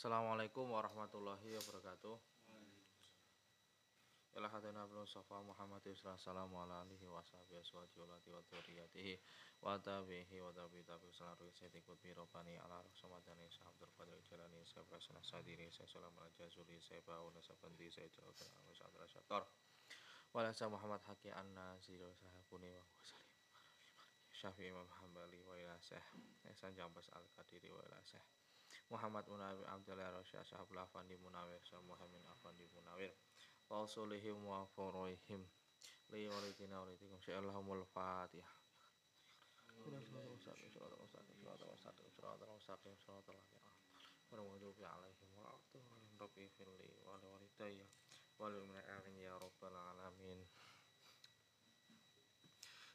Assalamualaikum warahmatullahi wabarakatuh. Ila hadana bin Mustafa Muhammad sallallahu ala alihi wa sahbihi aswati wa lati wa dzurriyyatihi wa tabihi wa tabi tabi selaru sayyidi qutbi robani ala rahsamadani sahabdur fadil jalani sahabra sanah sadiri saya salam ala jazuli saya ba'u nasabandi saya jauh dan alu sadra syator walasa Muhammad haki anna ziro sahabuni wa salim Syafi Imam Hambali wa ila seh Ihsan Jambas Al-Qadiri wa Muhammad Munawir Abdullah Rasyah Sahabul Afandi Munawir Sa Muhammad Afandi Munawir. Wa usulihim wa furuihim Li walidina walidikum Sya'allahumul Fatihah. Alamin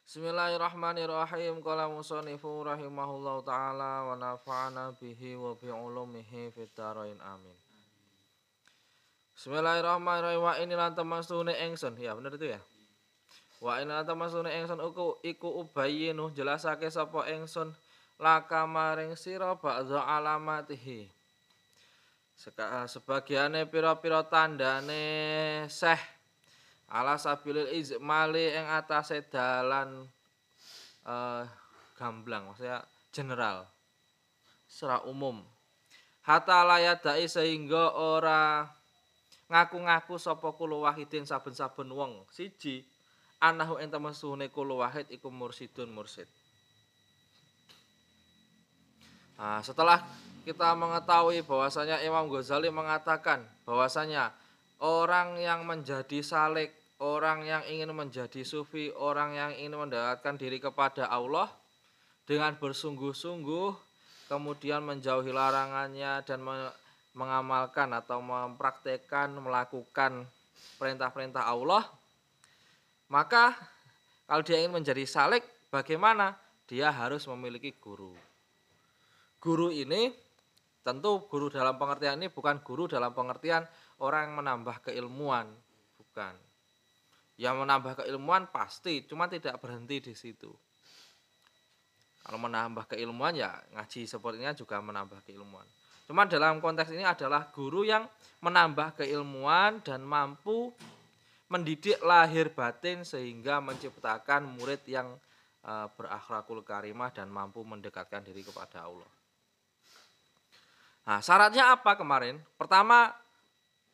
Bismillahirrahmanirrahim. Qala musannifu rahimahullahu ta'ala wa nafa'ana bihi wa bi ulumihi fid dharain. Amin. Bismillahirrahmanirrahim. Wa inilan temasune engsun ya bener itu ya? Wa inilan temasune engsun iku iku ubayyinu jelasake sapa engsun laka maring sira ba'dha alamatihi. Seka, sebagiane pira-pira tandane seh ala sabilil izmali ing atase dalan eh, gamblang maksudnya general secara umum. Hatta layadai sehingga ora ngaku-ngaku sapa kula wahidin saben-saben wong. Siji anahu ing temesuhune kula wahid iku mursidun mursid. Nah, setelah kita mengetahui bahwasanya Imam Ghazali mengatakan bahwasanya orang yang menjadi salik, orang yang ingin menjadi sufi, orang yang ingin mendekatkan diri kepada Allah dengan bersungguh-sungguh, kemudian menjauhi larangannya dan mengamalkan atau mempraktekkan, melakukan perintah-perintah Allah, maka kalau dia ingin menjadi salik, bagaimana? Dia harus memiliki guru. Guru ini tentu guru dalam pengertian ini bukan guru dalam pengertian orang yang menambah keilmuan, bukan. Yang menambah keilmuan pasti, cuma tidak berhenti di situ. Kalau menambah keilmuan ya ngaji sepertinya juga menambah keilmuan. Cuma dalam konteks ini adalah guru yang menambah keilmuan dan mampu mendidik lahir batin sehingga menciptakan murid yang berakhlakul karimah dan mampu mendekatkan diri kepada Allah. Nah, syaratnya apa kemarin? Pertama,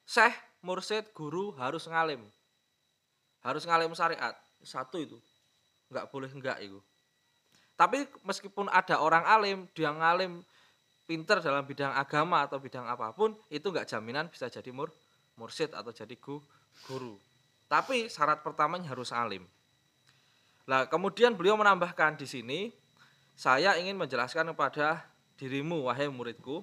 syekh, mursid, guru harus ngalim. Harus ngalim syariat. Satu itu. Enggak boleh enggak itu. Tapi meskipun ada orang alim, dia ngalim pinter dalam bidang agama atau bidang apa pun, itu enggak jaminan bisa jadi mur, mursid atau jadi gu, guru. Tapi syarat pertamanya harus alim. Nah, kemudian beliau menambahkan di sini, saya ingin menjelaskan kepada dirimu, wahai muridku,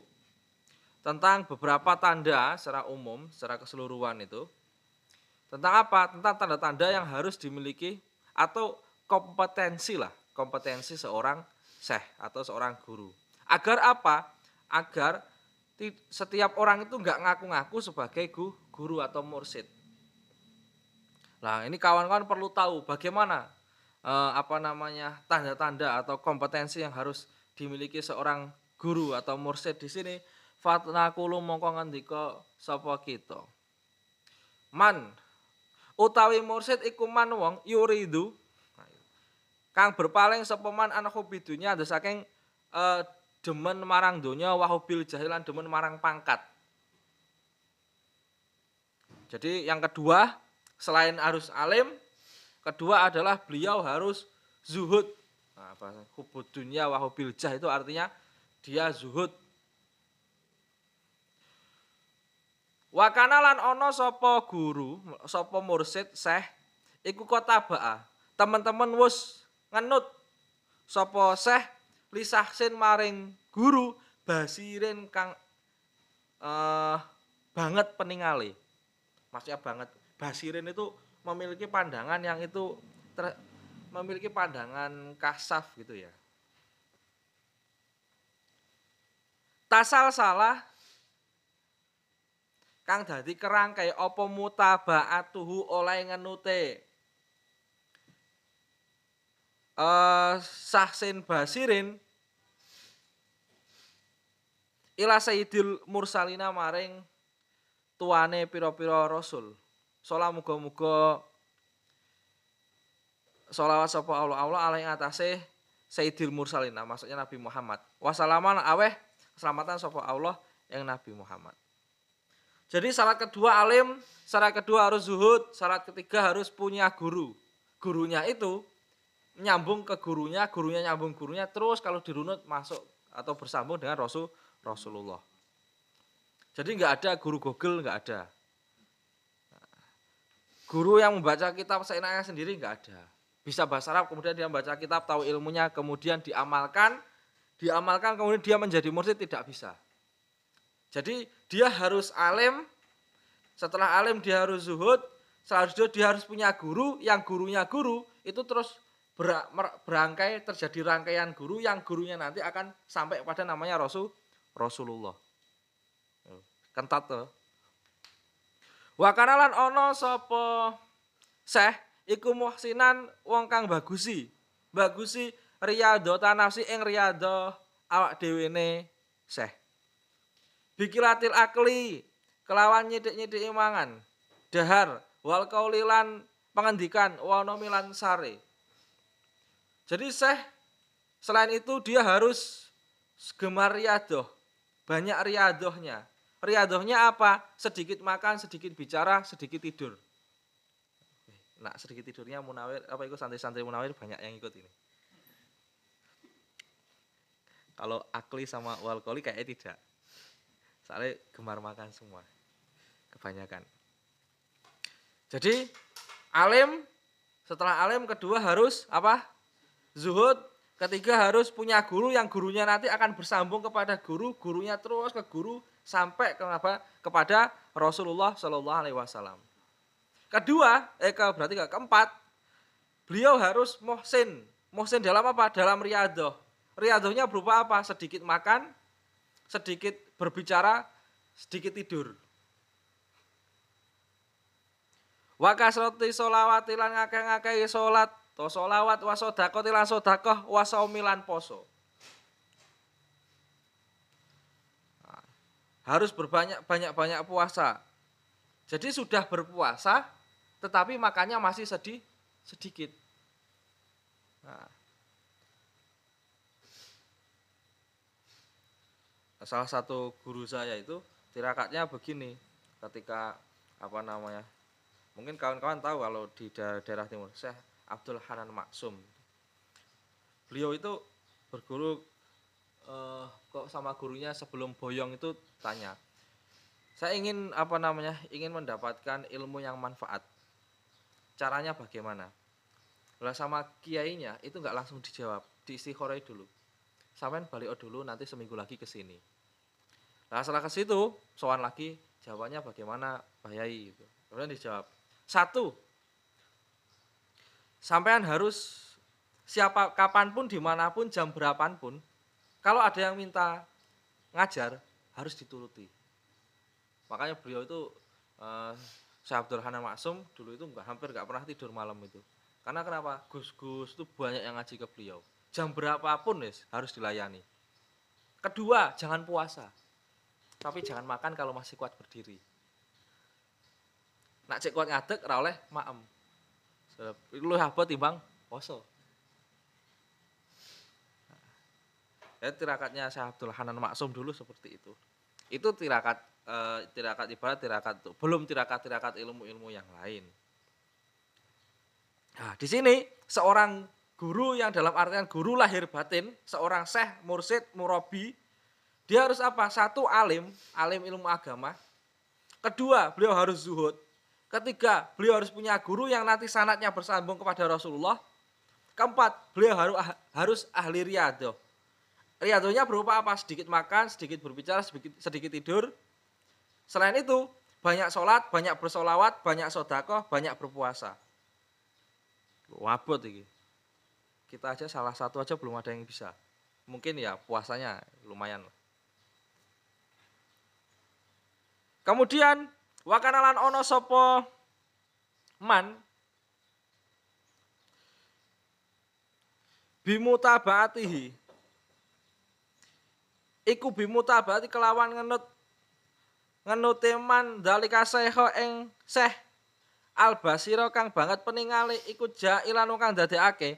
tentang beberapa tanda secara umum, secara keseluruhan itu. Tentang apa? Tentang tanda-tanda yang harus dimiliki atau kompetensi lah, kompetensi seorang syekh atau seorang guru. Agar apa? Agar setiap orang itu enggak ngaku-ngaku sebagai guru atau mursid. Nah, ini kawan-kawan perlu tahu bagaimana eh, apa namanya tanda-tanda atau kompetensi yang harus dimiliki seorang guru atau mursid di sini fatnakulu mongko ngendika sapa kita? Man utawi mursid iku man wong yuridu. Kang berpaling sapa man an hobidunya ada saking uh, demen marang donya wahubil jahilan demen marang pangkat. Jadi yang kedua selain harus alim kedua adalah beliau harus zuhud. Nah, hubud dunya wahubil jah itu artinya dia zuhud Wakana lan ana sapa guru, sapa mursid, syekh iku kota baa. Teman-teman wis ngenut sapa syekh lisahsin maring guru basirin kang uh, banget peningale. Maksudnya banget basirin itu memiliki pandangan yang itu ter, memiliki pandangan kasaf gitu ya. Tasal salah kang dadi kerangkai apa mutabaatuhu oleh ngenute eh sahsin basirin ila sayyidil mursalina maring tuane pira-pira rasul. Salam muga-muga Salawat sapa Allah Allah alaihi atase Sayyidil Mursalina maksudnya Nabi Muhammad. Wassalaman aweh keselamatan sapa Allah yang Nabi Muhammad. Jadi syarat kedua alim, syarat kedua harus zuhud, syarat ketiga harus punya guru. Gurunya itu nyambung ke gurunya, gurunya nyambung gurunya, terus kalau dirunut masuk atau bersambung dengan Rasul Rasulullah. Jadi nggak ada guru Google, nggak ada. Guru yang membaca kitab seenaknya sendiri nggak ada bisa bahasa Arab, kemudian dia membaca kitab, tahu ilmunya, kemudian diamalkan, diamalkan, kemudian dia menjadi mursyid tidak bisa. Jadi dia harus alim, setelah alim dia harus zuhud, setelah zuhud dia harus punya guru, yang gurunya guru itu terus berangkai terjadi rangkaian guru yang gurunya nanti akan sampai pada namanya Rasul Rasulullah. Kentat tuh. Wakanalan ono sopo seh iku muhsinan wong kang bagusi. Bagusi riyadho tanafsi ing riyadho awak dhewene seh. Bikilatil akli kelawan nyidik-nyidik imangan. Dahar wal kaulilan pengendikan wana milan sare. Jadi seh selain itu dia harus gemar riadoh. Banyak riadohnya. Riadohnya apa? Sedikit makan, sedikit bicara, sedikit tidur nak sedikit tidurnya munawir apa itu santri-santri munawir banyak yang ikut ini kalau akli sama walkoli kayaknya tidak soalnya gemar makan semua kebanyakan jadi alim setelah alim kedua harus apa zuhud ketiga harus punya guru yang gurunya nanti akan bersambung kepada guru gurunya terus ke guru sampai kenapa kepada Rasulullah Shallallahu Alaihi Wasallam Kedua, eh ke, berarti ke, keempat, beliau harus mohsin. Mohsin dalam apa? Dalam riadoh. Riadohnya berupa apa? Sedikit makan, sedikit berbicara, sedikit tidur. Wa kasrati sholawati lan ngakeh-ngakeh salat, to sholawat wa sedekah lan sedekah wa saumilan poso. Nah, harus berbanyak banyak banyak puasa. Jadi sudah berpuasa, tetapi makannya masih sedih, sedikit. Nah. Salah satu guru saya itu tirakatnya begini, ketika apa namanya, mungkin kawan-kawan tahu kalau di daerah, timur, Syekh Abdul Hanan Maksum. Beliau itu berguru eh, kok sama gurunya sebelum boyong itu tanya, saya ingin apa namanya, ingin mendapatkan ilmu yang manfaat. Caranya bagaimana? Lah sama kiainya itu nggak langsung dijawab diisi khorai dulu sampean balik dulu nanti seminggu lagi ke sini nah setelah ke situ soal lagi jawabannya bagaimana bayai itu kemudian dijawab satu sampean harus siapa kapan pun di mana pun jam berapapun kalau ada yang minta ngajar harus dituruti makanya beliau itu eh, Syekh Abdul Hanan Maksum dulu itu enggak hampir enggak pernah tidur malam itu. Karena kenapa? Gus-gus itu banyak yang ngaji ke beliau. Jam berapapun ya harus dilayani. Kedua, jangan puasa. Tapi jangan makan kalau masih kuat berdiri. Nak cek kuat ngadek ora oleh maem. Lu apa timbang poso. Ya tirakatnya Syekh Abdul Hanan Maksum dulu seperti itu. Itu tirakat uh, tirakat ibarat tirakat itu belum tirakat-tirakat ilmu-ilmu yang lain. Nah, di sini seorang guru yang dalam artian guru lahir batin, seorang syekh, mursid, murabi, dia harus apa? Satu alim, alim ilmu agama. Kedua, beliau harus zuhud. Ketiga, beliau harus punya guru yang nanti sanatnya bersambung kepada Rasulullah. Keempat, beliau harus ah, harus ahli riadoh. Riadohnya berupa apa? Sedikit makan, sedikit berbicara, sedikit, sedikit tidur, Selain itu, banyak sholat, banyak bersolawat, banyak sodakoh, banyak berpuasa. Wabot ini. Kita aja salah satu aja belum ada yang bisa. Mungkin ya puasanya lumayan. Kemudian wakanalan ono sopo man bimutabatihi iku bimutabati kelawan ngenut ngenute man dalika seho ing seh al basira kang banget peningale iku jailan kang dadekake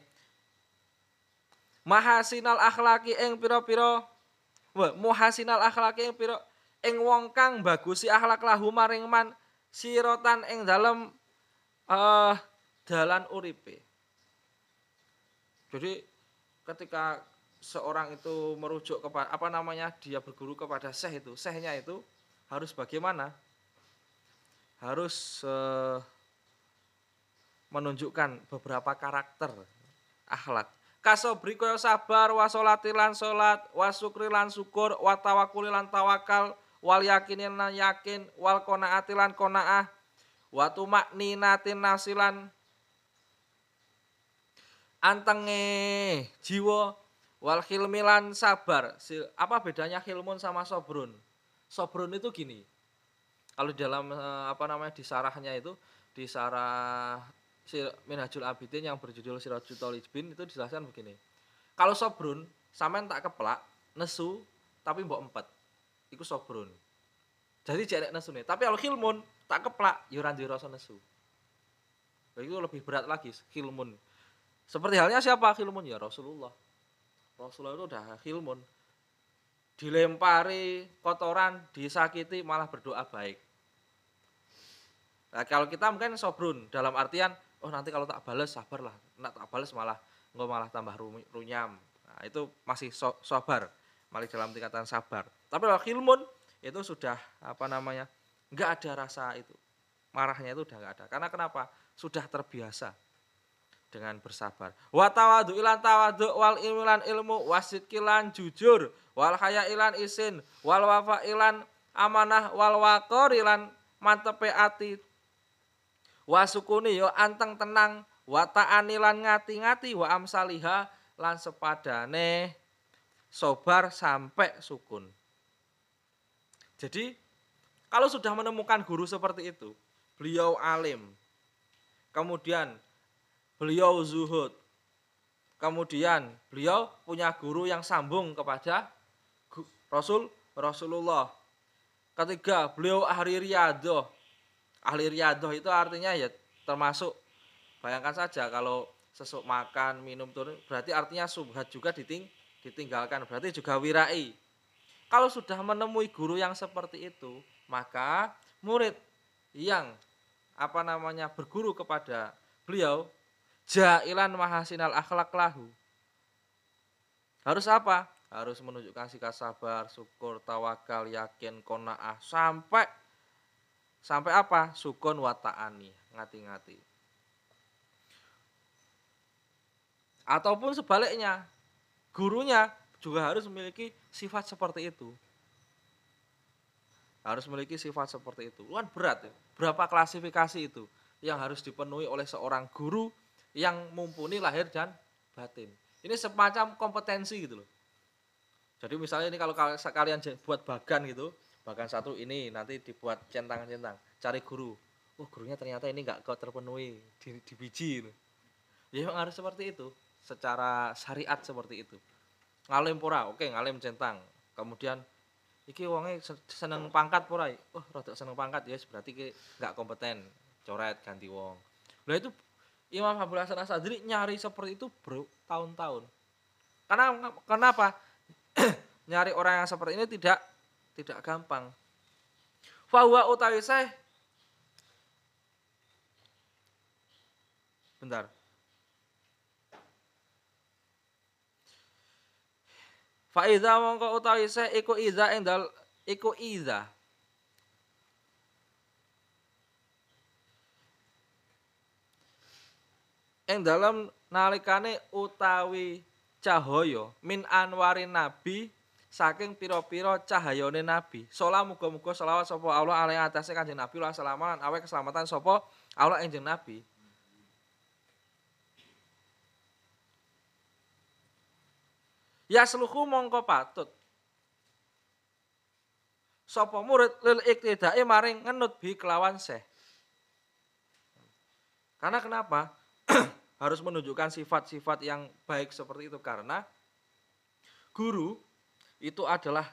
mahasinal akhlaki ing pira-pira? Muhasinal akhlaki ing pira ing wong kang bagusi akhlak lahu maring man sirotan ing dalem uh, dalan uripe. Jadi ketika seorang itu merujuk kepada apa namanya dia berguru kepada syekh itu syekhnya itu harus bagaimana? Harus uh, menunjukkan beberapa karakter akhlak kasobri kaya sabar wasolatilan salat wasukri lan syukur watawakuli lan tawakal wal yakinin lan yakin wal konaati lan konaah watu makninatin nasilan antenge jiwa Wal khilmilan sabar. Apa bedanya khilmun sama sobrun? Sobrun itu gini. Kalau dalam eh, apa namanya di sarahnya itu di sarah Minhajul Abidin yang berjudul Sirajul Talibin itu dijelaskan begini. Kalau sobrun sama tak keplak nesu tapi mbok empat. Iku sobrun. Jadi jarek nesu nih. Tapi kalau khilmun tak keplak yuran ya di rasa nesu. Itu lebih berat lagi khilmun. Seperti halnya siapa khilmun ya Rasulullah Rasulullah itu udah hilmun dilempari kotoran disakiti malah berdoa baik nah kalau kita mungkin sobrun dalam artian oh nanti kalau tak balas sabar lah. Nak tak balas malah nggak malah tambah runyam. Nah, itu masih so, sabar malah dalam tingkatan sabar. Tapi kalau hilmun itu sudah apa namanya nggak ada rasa itu. Marahnya itu udah nggak ada. Karena kenapa? Sudah terbiasa dengan bersabar. Wa tawadu ilan tawadu wal ilmu ilmu wasit kilan jujur wal haya ilan isin wal wafa ilan amanah wal wakor ilan mantepe ati wasukuni yo anteng tenang wa ta'ani lan ngati-ngati wa amsaliha lan sepadane sobar sampai sukun. Jadi kalau sudah menemukan guru seperti itu, beliau alim, kemudian beliau zuhud. Kemudian beliau punya guru yang sambung kepada Rasul Rasulullah. Ketiga, beliau ahli riadoh. Ahli riadoh itu artinya ya termasuk bayangkan saja kalau sesuk makan, minum turun, berarti artinya subhat juga diting, ditinggalkan, berarti juga wirai. Kalau sudah menemui guru yang seperti itu, maka murid yang apa namanya berguru kepada beliau jailan mahasinal akhlak lahu. Harus apa? Harus menunjukkan sikap sabar, syukur, tawakal, yakin, kona'ah sampai sampai apa? Sukun wata'ani, ngati-ngati. Ataupun sebaliknya, gurunya juga harus memiliki sifat seperti itu. Harus memiliki sifat seperti itu. Luan berat ya. Berapa klasifikasi itu yang harus dipenuhi oleh seorang guru yang mumpuni lahir dan batin. Ini semacam kompetensi gitu loh. Jadi misalnya ini kalau kalian buat bagan gitu, bagan satu ini nanti dibuat centang-centang, cari guru. Oh gurunya ternyata ini nggak kau terpenuhi di, di biji. Ya memang harus seperti itu, secara syariat seperti itu. Ngalim pura, oke ngalim centang. Kemudian iki wonge seneng pangkat pura, oh rada seneng pangkat ya berarti nggak kompeten, coret ganti wong. Nah itu Imam Abdul Hasan Asadri nyari seperti itu bro tahun-tahun. Karena kenapa? nyari orang yang seperti ini tidak tidak gampang. Fahuwa utawi saya Bentar. Faiza mongko utawi saya iku iza endal iku iza ing dalam nalikane utawi cahaya min anwarin nabi saking pira-pira cahayane nabi. Salam muga-muga selawat sapa Allah alaihi atase Kanjeng Nabi lan selamat awe keselamatan sapa Allah enjing nabi. Ya seluhu mongko patut. Sapa murid lil iktidae maring ngenut bi kelawan seh. Karena kenapa? harus menunjukkan sifat-sifat yang baik seperti itu karena guru itu adalah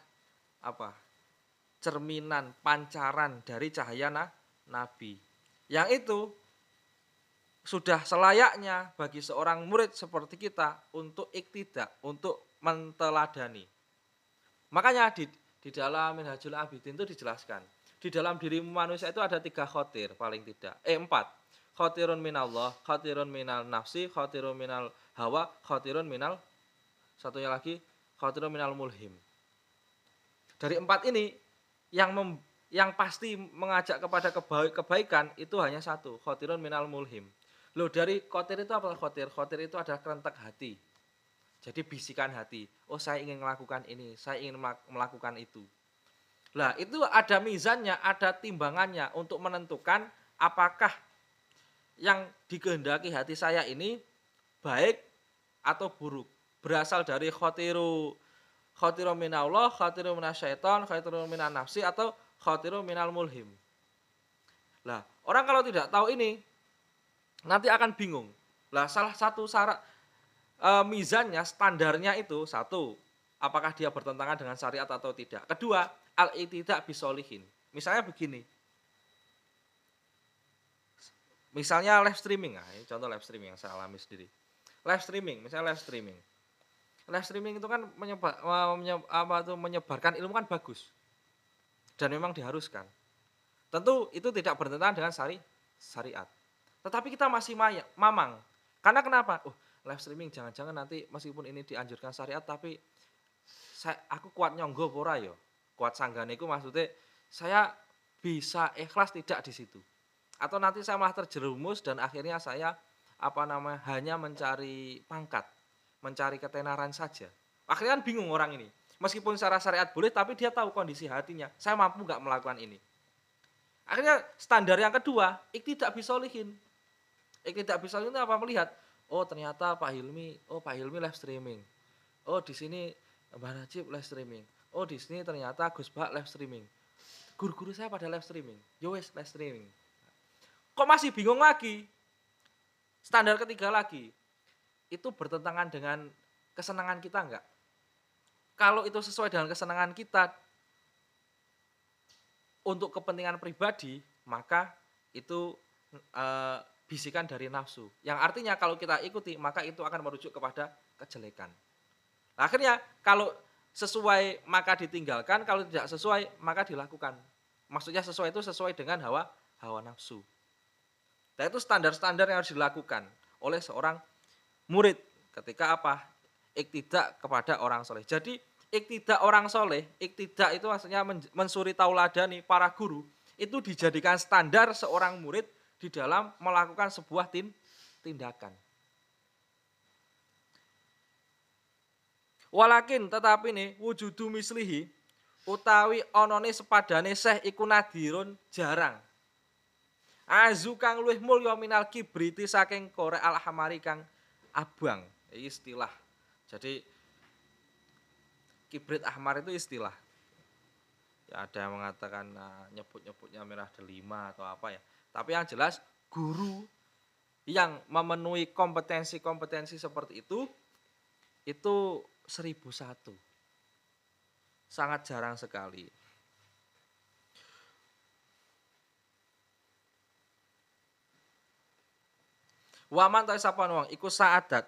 apa? cerminan pancaran dari cahaya na, nabi. Yang itu sudah selayaknya bagi seorang murid seperti kita untuk iktidak, untuk menteladani. Makanya di, di dalam Minhajul Abidin itu dijelaskan, di dalam diri manusia itu ada tiga khotir paling tidak, eh empat. Khotirun minallah, khotirun minal nafsi, khotirun minal hawa, khotirun minal, satunya lagi, khotirun minal mulhim. Dari empat ini yang mem, yang pasti mengajak kepada kebaikan itu hanya satu, khotirun minal mulhim. Loh dari khotir itu apa khotir? Khotir itu adalah kerentak hati. Jadi bisikan hati, oh saya ingin melakukan ini, saya ingin melakukan itu. Lah itu ada mizannya, ada timbangannya untuk menentukan apakah yang dikehendaki hati saya ini baik atau buruk. Berasal dari khotiru khatiru minallah, khatiru minasyaiton, khatiru minan nafsi atau khatiru minal mulhim. Lah, orang kalau tidak tahu ini nanti akan bingung. Lah, salah satu syarat e, mizannya, standarnya itu satu, apakah dia bertentangan dengan syariat atau tidak. Kedua, al tidak bisolihin. Misalnya begini. Misalnya live streaming, nah, contoh live streaming yang saya alami sendiri. Live streaming, misalnya live streaming live streaming itu kan menyebar, apa itu menyebarkan ilmu kan bagus dan memang diharuskan. Tentu itu tidak bertentangan dengan syari, syariat. Tetapi kita masih maya, mamang. Karena kenapa? Oh, live streaming jangan-jangan nanti meskipun ini dianjurkan syariat tapi saya, aku kuat nyonggo pora yo. Kuat sanggane itu maksudnya saya bisa ikhlas tidak di situ. Atau nanti saya malah terjerumus dan akhirnya saya apa namanya hanya mencari pangkat mencari ketenaran saja. Akhirnya kan bingung orang ini. Meskipun secara syariat boleh, tapi dia tahu kondisi hatinya. Saya mampu nggak melakukan ini. Akhirnya standar yang kedua, iktidak bisolihin. Iktidak bisolihin itu apa? Melihat, oh ternyata Pak Hilmi, oh Pak Hilmi live streaming. Oh di sini Mbak Najib live streaming. Oh di sini ternyata Gus Bak live streaming. Guru-guru saya pada live streaming. Yowes live streaming. Kok masih bingung lagi? Standar ketiga lagi, itu bertentangan dengan kesenangan kita enggak? Kalau itu sesuai dengan kesenangan kita untuk kepentingan pribadi, maka itu e, bisikan dari nafsu. Yang artinya kalau kita ikuti, maka itu akan merujuk kepada kejelekan. Nah, akhirnya kalau sesuai maka ditinggalkan, kalau tidak sesuai maka dilakukan. Maksudnya sesuai itu sesuai dengan hawa hawa nafsu. Dan itu standar-standar yang harus dilakukan oleh seorang murid ketika apa? Iktidak kepada orang soleh. Jadi iktidak orang soleh, iktidak itu maksudnya mensuri tauladani para guru, itu dijadikan standar seorang murid di dalam melakukan sebuah tindakan. Walakin tetapi nih wujudu mislihi utawi onone sepadane seh iku nadirun jarang. Azu kang luwih mulya minal kibriti saking korek alhamari kang abang istilah. Jadi kibrit ahmar itu istilah. Ya ada yang mengatakan nah, nyebut-nyebutnya merah delima atau apa ya. Tapi yang jelas guru yang memenuhi kompetensi-kompetensi seperti itu itu seribu satu. Sangat jarang sekali Waman ta sapa wong? Iku saadat.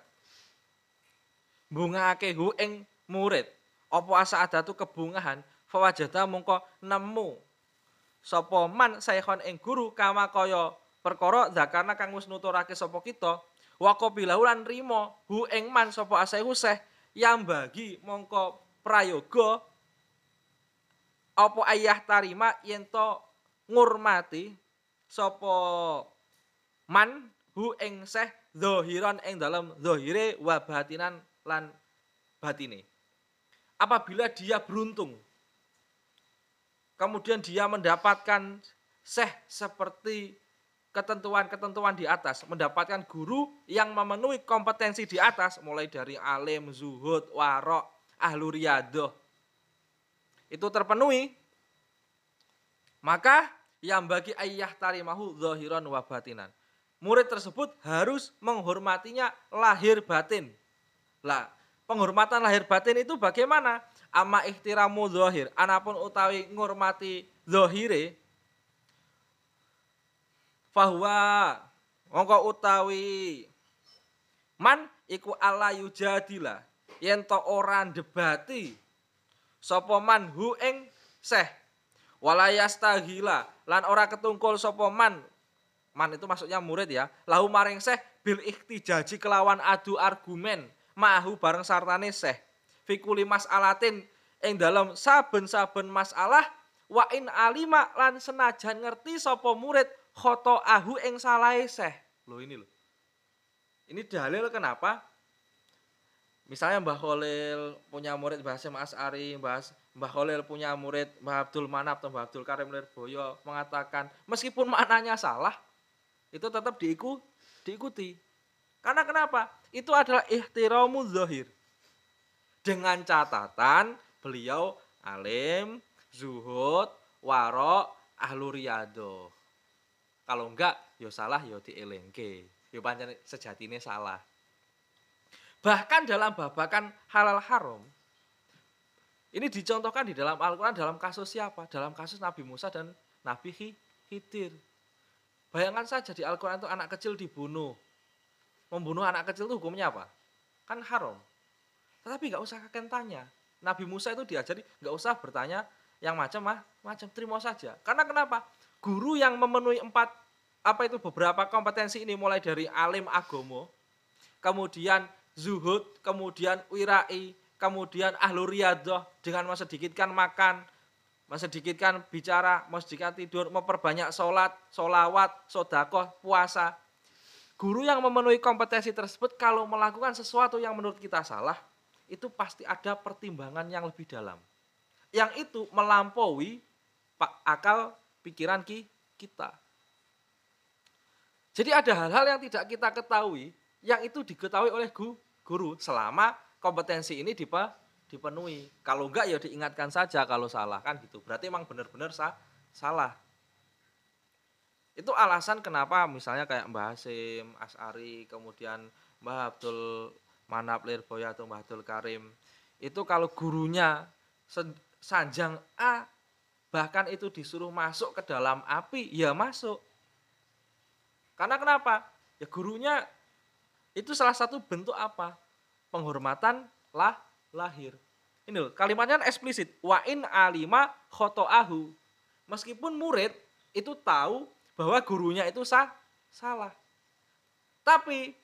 Bungake hu ing murid. Apa asaadatu kebungahan? Fawajada mungko nemu. Sapa man saykhon ing guru kama kaya perkara zakarna kang wis nuturake sapa kita? Wa qabilahu lan rimo hu ing man sapa asaihu seh? Yang bagi mongko prayoga. Apa ayah tarima yen to ngurmati sapa man hu ing seh zahiran ing dalam zahire wa batinan lan batine. Apabila dia beruntung kemudian dia mendapatkan seh seperti ketentuan-ketentuan di atas, mendapatkan guru yang memenuhi kompetensi di atas mulai dari alim, zuhud, warok, ahlu riyadoh. Itu terpenuhi, maka yang bagi ayah tarimahu zahiran wa batinan murid tersebut harus menghormatinya lahir batin. Lah, penghormatan lahir batin itu bagaimana? ama ihtiramu zahir anapun utawi ngurmati zahire bahwa mongko utawi man iku ala yujadila yen to ora debati sapa man hu ing seh walayastahila lan ora ketungkul sapa man man itu maksudnya murid ya. Lahu maring seh bil ikhtijaji kelawan adu argumen. Mahu bareng sartane seh fikuli mas'alatin ing dalam saben-saben masalah wa in alima lan senajan ngerti sapa murid khoto ahu ing salahe seh lo ini loh. Ini dalil kenapa? Misalnya Mbah Khalil punya murid Mbah Hasim As'ari, Mbah, Mbah Khalil punya murid Mbah Abdul Manap atau Mbah Abdul Karim Lirboyo mengatakan meskipun maknanya salah itu tetap diiku, diikuti. Karena kenapa? Itu adalah ihtiramu zahir. Dengan catatan beliau alim, zuhud, warok, ahlu riyado. Kalau enggak, yo ya salah yo ya dielengke. Yo ya sejatine salah. Bahkan dalam babakan halal haram, ini dicontohkan di dalam Al-Quran dalam kasus siapa? Dalam kasus Nabi Musa dan Nabi Khidir. Bayangkan saja di Al-Quran itu anak kecil dibunuh. Membunuh anak kecil itu hukumnya apa? Kan haram. Tetapi nggak usah kakek tanya. Nabi Musa itu diajari nggak usah bertanya yang macam mah macam terima saja. Karena kenapa? Guru yang memenuhi empat apa itu beberapa kompetensi ini mulai dari alim agomo, kemudian zuhud, kemudian wirai, kemudian ahlu riadoh dengan sedikitkan makan, sedikitkan bicara, sedikitkan tidur, memperbanyak sholat, sholawat, sodakoh, puasa. Guru yang memenuhi kompetensi tersebut kalau melakukan sesuatu yang menurut kita salah, itu pasti ada pertimbangan yang lebih dalam. Yang itu melampaui akal pikiran kita. Jadi ada hal-hal yang tidak kita ketahui, yang itu diketahui oleh guru selama kompetensi ini dipenuhi. Kalau enggak ya diingatkan saja kalau salah kan gitu. Berarti emang benar-benar sah, salah. Itu alasan kenapa misalnya kayak Mbah Hasim, As'ari, kemudian Mbah Abdul Manap Lirboya atau Mbah Abdul Karim. Itu kalau gurunya sanjang A bahkan itu disuruh masuk ke dalam api, ya masuk. Karena kenapa? Ya gurunya itu salah satu bentuk apa? Penghormatan lah lahir. Ini loh, kalimatnya kan eksplisit. Wa in alima khoto'ahu. Meskipun murid itu tahu bahwa gurunya itu sah, salah. Tapi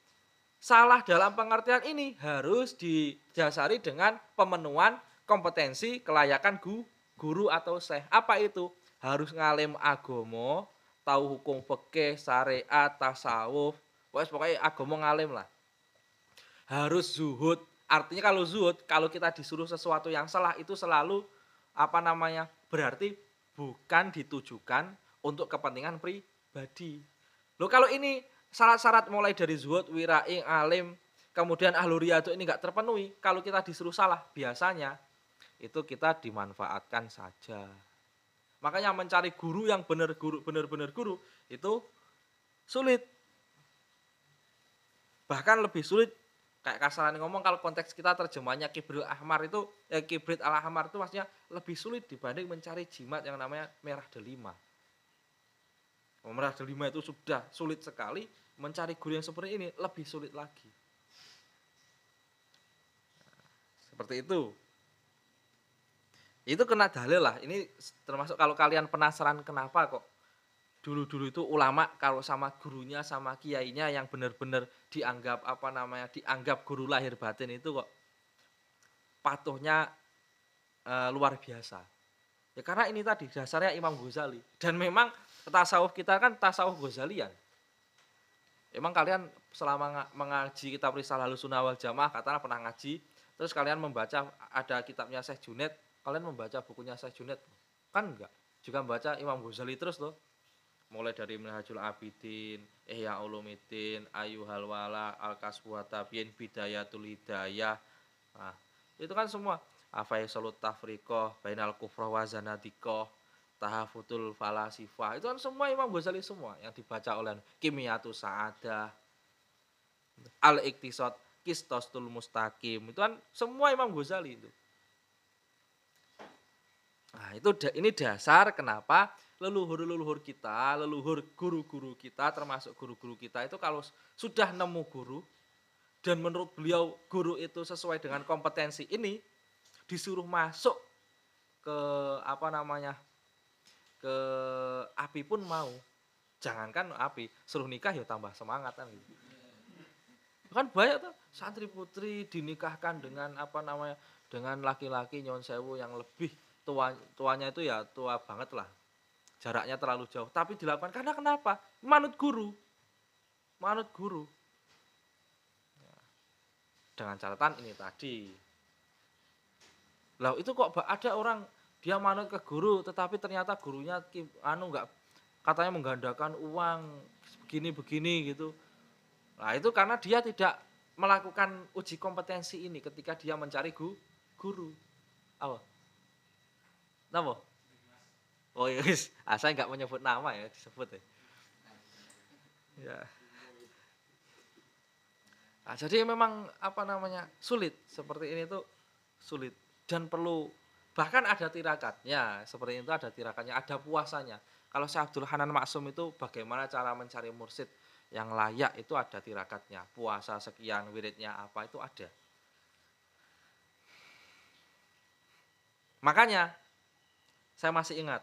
salah dalam pengertian ini harus didasari dengan pemenuhan kompetensi kelayakan gu, guru atau syekh. Apa itu? Harus ngalim agomo, tahu hukum fikih, syariat, tasawuf, Pokoknya, pokoknya ngalim lah. Harus zuhud. Artinya kalau zuhud, kalau kita disuruh sesuatu yang salah itu selalu apa namanya? Berarti bukan ditujukan untuk kepentingan pribadi. Loh kalau ini syarat-syarat mulai dari zuhud, wirai, alim, kemudian ahlu riyadu ini nggak terpenuhi, kalau kita disuruh salah, biasanya itu kita dimanfaatkan saja. Makanya mencari guru yang benar guru benar-benar guru itu sulit bahkan lebih sulit kayak kasaran ngomong kalau konteks kita terjemahnya kibril ahmar itu eh, kibrit al ahmar itu maksudnya lebih sulit dibanding mencari jimat yang namanya merah delima. Merah delima itu sudah sulit sekali mencari guru yang seperti ini lebih sulit lagi. Seperti itu. Itu kena dalil lah. Ini termasuk kalau kalian penasaran kenapa kok dulu-dulu itu ulama kalau sama gurunya sama kiainya yang benar-benar dianggap apa namanya dianggap guru lahir batin itu kok patuhnya e, luar biasa. Ya karena ini tadi dasarnya Imam Ghazali. Dan memang tasawuf kita kan tasawuf Ghazalian. Emang kalian selama mengaji kitab Risalah Sunnah wal Jamaah katakanlah pernah ngaji terus kalian membaca ada kitabnya Syekh Junet kalian membaca bukunya Syekh Junet kan enggak. Juga membaca Imam Ghazali terus loh mulai dari Minhajul Abidin, Ihya Ulumuddin, Ayyuhal Wala, Al-Kasbu Tabiin, Bidayatul Hidayah. Nah, itu kan semua Afaisalut Tafriqah, Bainal Kufrah wa Zanadikoh, Tahafutul Falasifah. Itu kan semua Imam Ghazali semua yang dibaca oleh Kimiyatu Sa'adah, Al-Iktisad, Kistastul Mustaqim. Itu kan semua Imam Ghazali itu. Nah, itu ini dasar kenapa leluhur-leluhur kita, leluhur guru-guru kita, termasuk guru-guru kita itu kalau sudah nemu guru dan menurut beliau guru itu sesuai dengan kompetensi ini, disuruh masuk ke apa namanya ke api pun mau. Jangankan api, suruh nikah ya tambah semangat kan gitu. Kan banyak tuh santri putri dinikahkan dengan apa namanya dengan laki-laki nyon sewu yang lebih tua tuanya itu ya tua banget lah jaraknya terlalu jauh. Tapi dilakukan karena kenapa? Manut guru. Manut guru. Ya. dengan catatan ini tadi. Lah itu kok ada orang dia manut ke guru tetapi ternyata gurunya anu nggak katanya menggandakan uang begini begini gitu. Nah itu karena dia tidak melakukan uji kompetensi ini ketika dia mencari gu, guru. Apa? Apa Oh iya, ah, saya nggak menyebut nama ya, disebut ya. Ya. Nah, jadi memang apa namanya sulit. Seperti ini tuh sulit. Dan perlu bahkan ada tirakatnya. Seperti itu ada tirakatnya ada puasanya. Kalau saya Abdul Hanan Maksum itu bagaimana cara mencari mursid yang layak itu ada tirakatnya. Puasa sekian wiridnya apa itu ada. Makanya saya masih ingat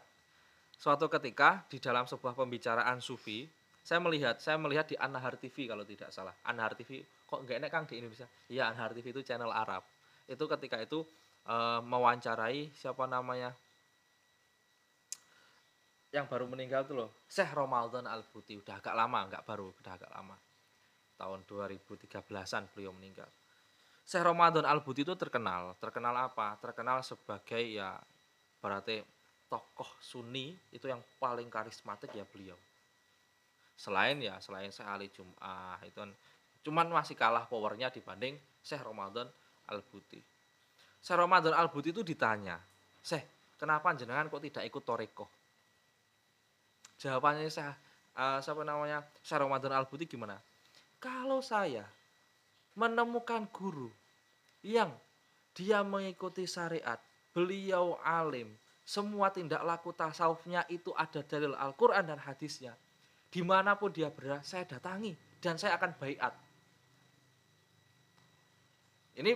suatu ketika di dalam sebuah pembicaraan sufi saya melihat saya melihat di Anhar TV kalau tidak salah. Anhar TV kok nggak enak kang di Indonesia? Iya Anhar TV itu channel Arab. Itu ketika itu e, mewawancarai siapa namanya? Yang baru meninggal tuh loh Syekh Ramadan Al Buti udah agak lama nggak baru udah agak lama. Tahun 2013an beliau meninggal. Syekh Ramadan Al Buti itu terkenal. Terkenal apa? Terkenal sebagai ya berarti tokoh Sunni itu yang paling karismatik ya beliau. Selain ya selain Syekh Ali Jum'ah itu kan cuman masih kalah powernya dibanding Syekh Ramadan Al-Buti. Syekh Ramadan Al-Buti itu ditanya, Syekh, kenapa jenengan kok tidak ikut Toreko? Jawabannya Syekh uh, siapa namanya Syekh Ramadan Al-Buti gimana? Kalau saya menemukan guru yang dia mengikuti syariat, beliau alim, semua tindak laku tasawufnya itu ada dalil Al-Quran dan hadisnya. Di mana pun dia berada, saya datangi dan saya akan bayat. Ini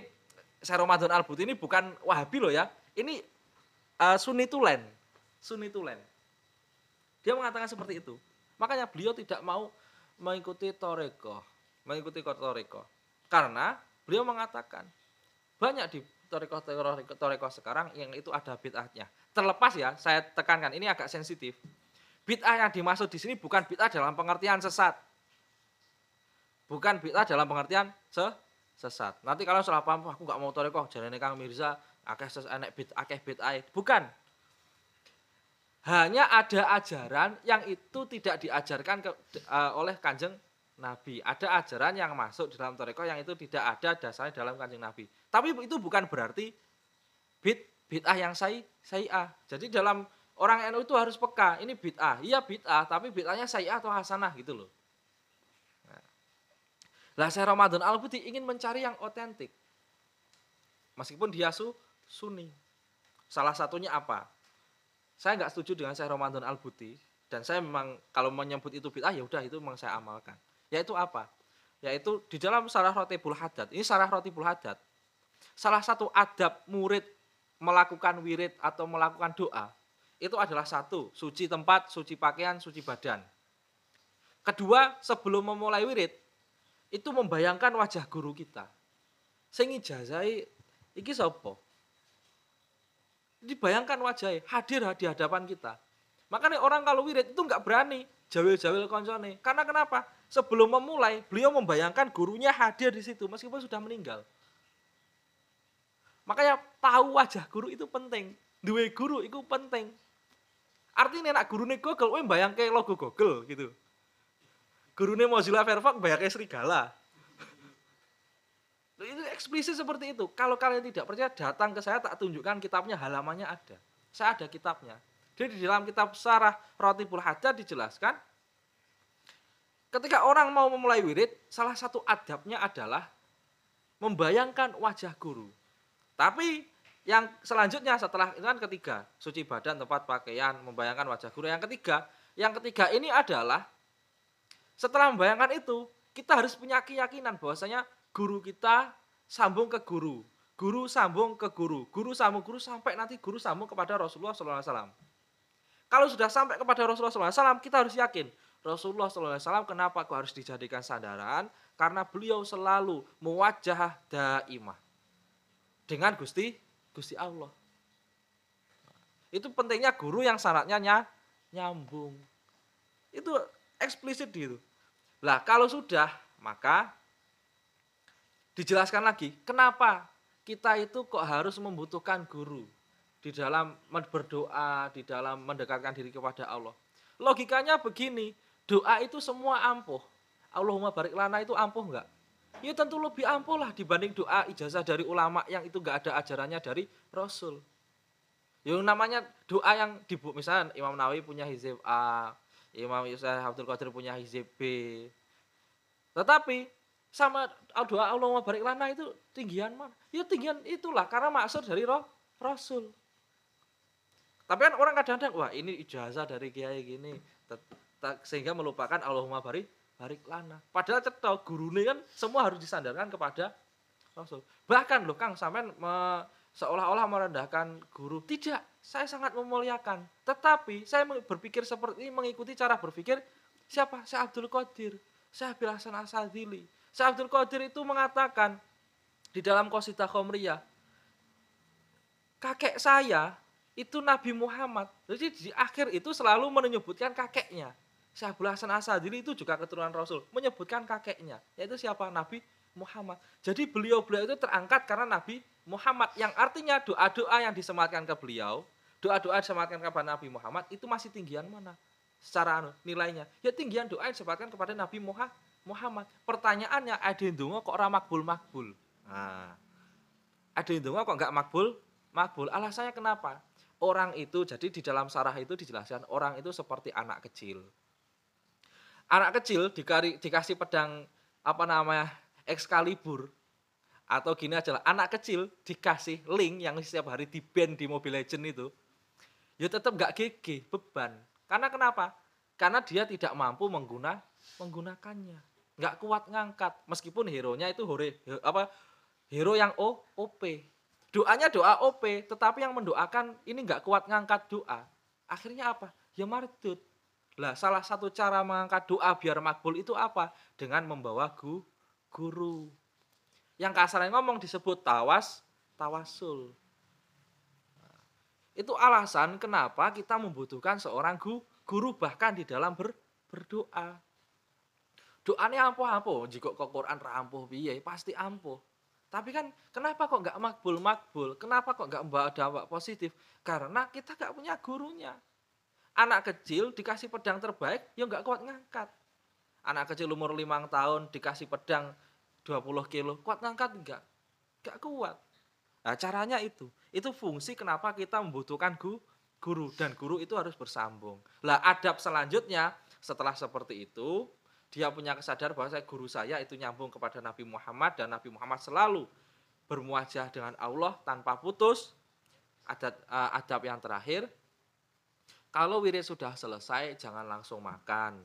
saya Ramadan al ini bukan Wahabi loh ya. Ini uh, Sunni Tulen. Sunni Tulen. Dia mengatakan seperti itu. Makanya beliau tidak mau mengikuti Toreko. Mengikuti Toreko. Karena beliau mengatakan banyak di Toreko Toreko Toreko sekarang yang itu ada bid'ahnya terlepas ya, saya tekankan ini agak sensitif. Bid'ah yang dimaksud di sini bukan bid'ah dalam pengertian sesat. Bukan bid'ah dalam pengertian se sesat. Nanti kalau salah paham, aku nggak mau torekoh, jalan Kang Mirza, akeh enek bid akeh bid'ah. Bukan. Hanya ada ajaran yang itu tidak diajarkan ke, uh, oleh kanjeng Nabi. Ada ajaran yang masuk dalam torekoh yang itu tidak ada dasarnya dalam kanjeng Nabi. Tapi itu bukan berarti bid bid'ah yang saya saya Jadi dalam orang NU itu harus peka, ini bid'ah. Iya bid'ah, tapi bid'ahnya saya atau hasanah gitu loh. Nah. Lah saya Ramadan Al-Buti ingin mencari yang otentik. Meskipun dia su sunni. Salah satunya apa? Saya nggak setuju dengan saya Ramadan Al-Buti dan saya memang kalau menyebut itu bid'ah ya udah itu memang saya amalkan. Yaitu apa? Yaitu di dalam Sarah Rotibul Haddad. Ini Sarah Rotibul Haddad. Salah satu adab murid melakukan wirid atau melakukan doa itu adalah satu, suci tempat, suci pakaian, suci badan. Kedua, sebelum memulai wirid itu membayangkan wajah guru kita. Sing ijazai iki sapa? Dibayangkan wajahnya hadir di hadapan kita. Makanya orang kalau wirid itu nggak berani jawil-jawil koncone. Karena kenapa? Sebelum memulai, beliau membayangkan gurunya hadir di situ meskipun sudah meninggal. Makanya tahu wajah guru itu penting. Dua guru itu penting. Artinya nak guru nih Google, bayang kayak logo Google gitu. Guru nih Mozilla Firefox kayak serigala. itu eksplisit seperti itu. Kalau kalian tidak percaya, datang ke saya tak tunjukkan kitabnya, halamannya ada. Saya ada kitabnya. Jadi di dalam kitab Sarah Rotibul Hajat dijelaskan, ketika orang mau memulai wirid, salah satu adabnya adalah membayangkan wajah guru. Tapi Yang selanjutnya setelah itu kan ketiga, suci badan, tempat pakaian, membayangkan wajah guru. Yang ketiga, yang ketiga ini adalah setelah membayangkan itu, kita harus punya keyakinan bahwasanya guru kita sambung ke guru, guru sambung ke guru, guru sambung guru sampai nanti guru sambung kepada Rasulullah SAW. Kalau sudah sampai kepada Rasulullah SAW, kita harus yakin Rasulullah SAW kenapa kok harus dijadikan sandaran? Karena beliau selalu mewajah daimah dengan Gusti Gusti Allah. Itu pentingnya guru yang syaratnya nyambung. Itu eksplisit gitu. Lah kalau sudah maka dijelaskan lagi kenapa kita itu kok harus membutuhkan guru di dalam berdoa, di dalam mendekatkan diri kepada Allah. Logikanya begini, doa itu semua ampuh. Allahumma barik lana itu ampuh enggak? Ya tentu lebih ampuh lah dibanding doa ijazah dari ulama yang itu enggak ada ajarannya dari Rasul. Yang namanya doa yang dibu misalnya Imam Nawawi punya hizib A, Imam Yusuf Abdul Qadir punya hizib B. Tetapi sama doa Allahumma barik lana itu tinggian mana? Ya tinggian itulah karena maksud dari roh Rasul. Tapi kan orang kadang-kadang wah ini ijazah dari kiai gini sehingga melupakan Allahumma barik barik lana. Padahal cetok gurune kan semua harus disandarkan kepada Rasul. Bahkan loh Kang sampean me, seolah-olah merendahkan guru. Tidak, saya sangat memuliakan. Tetapi saya berpikir seperti ini mengikuti cara berpikir siapa? Saya Abdul Qadir, saya Abil Hasan Asadili. Saya Abdul Qadir itu mengatakan di dalam Qasidah Khomriyah, kakek saya itu Nabi Muhammad. Jadi di akhir itu selalu menyebutkan kakeknya. Syahbul Hasan Asadili itu juga keturunan Rasul, menyebutkan kakeknya, yaitu siapa? Nabi Muhammad. Jadi beliau-beliau itu terangkat karena Nabi Muhammad, yang artinya doa-doa yang disematkan ke beliau, doa-doa disematkan kepada Nabi Muhammad itu masih tinggian mana? Secara anu, nilainya. Ya tinggian doa yang disematkan kepada Nabi Muhammad. Pertanyaannya, ada yang kok orang makbul makbul? Nah, ada yang kok nggak makbul makbul? Alasannya kenapa? Orang itu, jadi di dalam sarah itu dijelaskan, orang itu seperti anak kecil anak kecil dikari, dikasih pedang apa namanya Excalibur. Atau gini aja lah anak kecil dikasih link yang setiap hari di band di Mobile Legend itu. Ya tetap nggak gege beban. Karena kenapa? Karena dia tidak mampu mengguna menggunakannya. Nggak kuat ngangkat. Meskipun hero nya itu hore apa hero yang O OP doanya doa OP tetapi yang mendoakan ini nggak kuat ngangkat doa. Akhirnya apa? Ya mardut lah salah satu cara mengangkat doa biar makbul itu apa? Dengan membawa gu, guru. Yang kasarnya ngomong disebut tawas, tawasul. Nah, itu alasan kenapa kita membutuhkan seorang gu, guru bahkan di dalam ber, berdoa. Doanya ampuh-ampuh, jika kok Quran rampuh biaya pasti ampuh. Tapi kan kenapa kok nggak makbul makbul? Kenapa kok nggak membawa dampak positif? Karena kita nggak punya gurunya anak kecil dikasih pedang terbaik ya nggak kuat ngangkat. Anak kecil umur lima tahun dikasih pedang 20 kilo kuat ngangkat enggak enggak kuat. Nah caranya itu. Itu fungsi kenapa kita membutuhkan gu, guru. Dan guru itu harus bersambung. Lah adab selanjutnya setelah seperti itu dia punya kesadaran bahwa saya guru saya itu nyambung kepada Nabi Muhammad dan Nabi Muhammad selalu bermuajah dengan Allah tanpa putus. Adab, uh, adab yang terakhir kalau wirid sudah selesai, jangan langsung makan,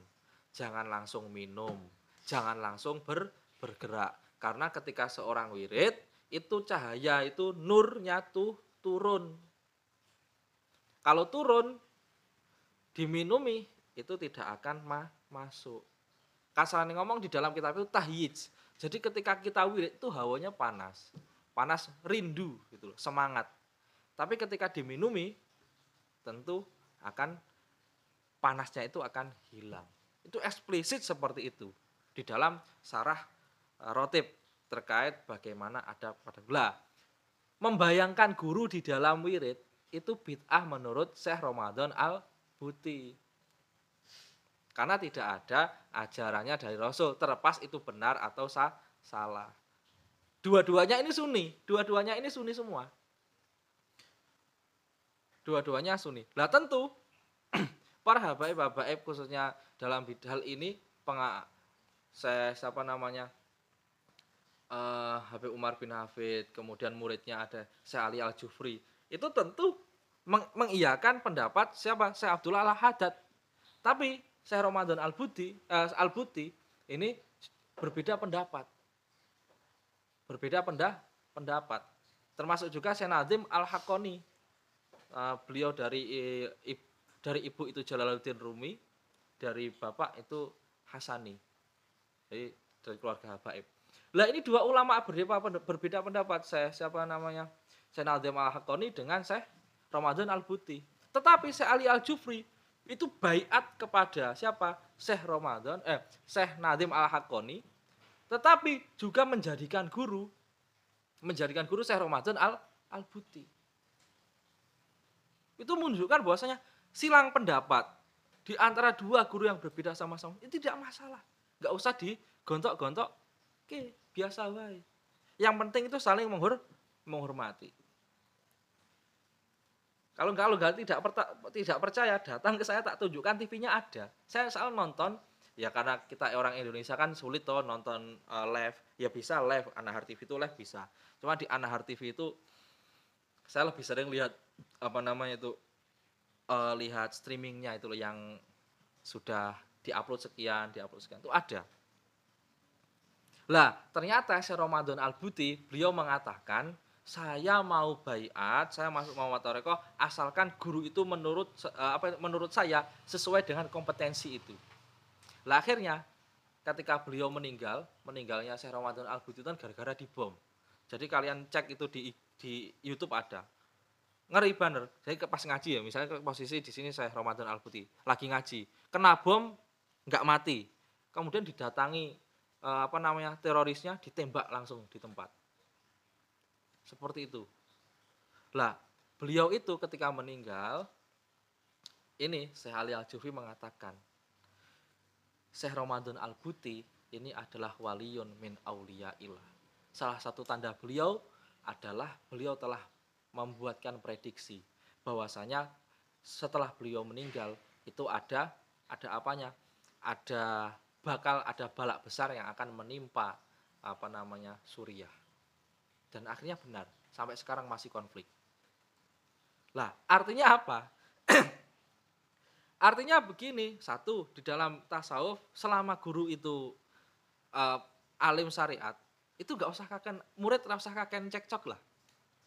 jangan langsung minum, jangan langsung ber, bergerak. Karena ketika seorang wirid, itu cahaya, itu nurnya tuh turun. Kalau turun, diminumi, itu tidak akan ma masuk. Kasaran ngomong di dalam kitab itu tahyij. Jadi ketika kita wirid itu hawanya panas. Panas rindu gitu semangat. Tapi ketika diminumi, tentu akan panasnya itu akan hilang. Itu eksplisit seperti itu di dalam sarah e, rotib terkait bagaimana ada pada gula. Membayangkan guru di dalam wirid itu bid'ah menurut Syekh Ramadan Al-Buti. Karena tidak ada ajarannya dari Rasul, terlepas itu benar atau salah. Dua-duanya ini sunni, dua-duanya ini sunni semua. Dua-duanya sunni. Lah tentu para habaib habaib khususnya dalam bidal ini penga saya siapa namanya eh, Habib Umar bin Hafid, kemudian muridnya ada Syekh Ali Al Jufri, itu tentu meng mengiyakan pendapat siapa? Syekh Abdullah Al Haddad. Tapi Syekh Ramadan Al Buti, eh, Al Buti ini berbeda pendapat. Berbeda penda, pendapat. Termasuk juga Syekh Nazim Al Hakoni. Eh, beliau dari i- dari ibu itu Jalaluddin Rumi, dari bapak itu Hasani. Jadi dari keluarga Habaib. Lah ini dua ulama berbeda, berbeda pendapat. Saya siapa namanya? Syekh Nazim Al Hakoni dengan Syekh Ramadan Al Buti. Tetapi Syekh Ali Al Jufri itu baiat kepada siapa? Syekh Ramadan, eh Syekh Nazim Al Hakoni. Tetapi juga menjadikan guru, menjadikan guru Syekh Ramadan Al Al Buti. Itu menunjukkan bahwasanya silang pendapat di antara dua guru yang berbeda sama-sama itu tidak masalah. Nggak usah digontok-gontok. Oke, biasa wae. Yang penting itu saling menghor menghormati. Kalau nggak tidak tidak percaya datang ke saya tak tunjukkan TV-nya ada. Saya selalu nonton ya karena kita orang Indonesia kan sulit toh nonton eh, live. Ya bisa live Anahar TV itu live bisa. Cuma di Anahar TV itu saya lebih sering lihat apa namanya itu eh, lihat streamingnya itu loh yang sudah diupload sekian, diupload sekian itu ada. Lah, ternyata Syekh Ramadan Al-Buti beliau mengatakan saya mau bayat, saya masuk mau Toreko asalkan guru itu menurut eh, apa menurut saya sesuai dengan kompetensi itu. Lah akhirnya ketika beliau meninggal, meninggalnya Syekh Ramadan Al-Buti itu kan gara-gara dibom. Jadi kalian cek itu di di YouTube ada. Ngeri banner. Saya ke- pas ngaji ya, misalnya ke posisi di sini saya Ramadan Al-Buti lagi ngaji. Kena bom nggak mati. Kemudian didatangi eh, apa namanya terorisnya ditembak langsung di tempat. Seperti itu. Lah, beliau itu ketika meninggal ini Syekh Ali Al-Jufi mengatakan Syekh Ramadan Al-Buti ini adalah waliyun min auliyaillah. Salah satu tanda beliau adalah beliau telah membuatkan prediksi bahwasanya setelah beliau meninggal itu ada ada apanya? Ada bakal ada balak besar yang akan menimpa apa namanya Suriah. Dan akhirnya benar, sampai sekarang masih konflik. Lah, artinya apa? artinya begini, satu, di dalam tasawuf selama guru itu eh, alim syariat, itu nggak usah kaken murid nggak usah kaken cekcok lah.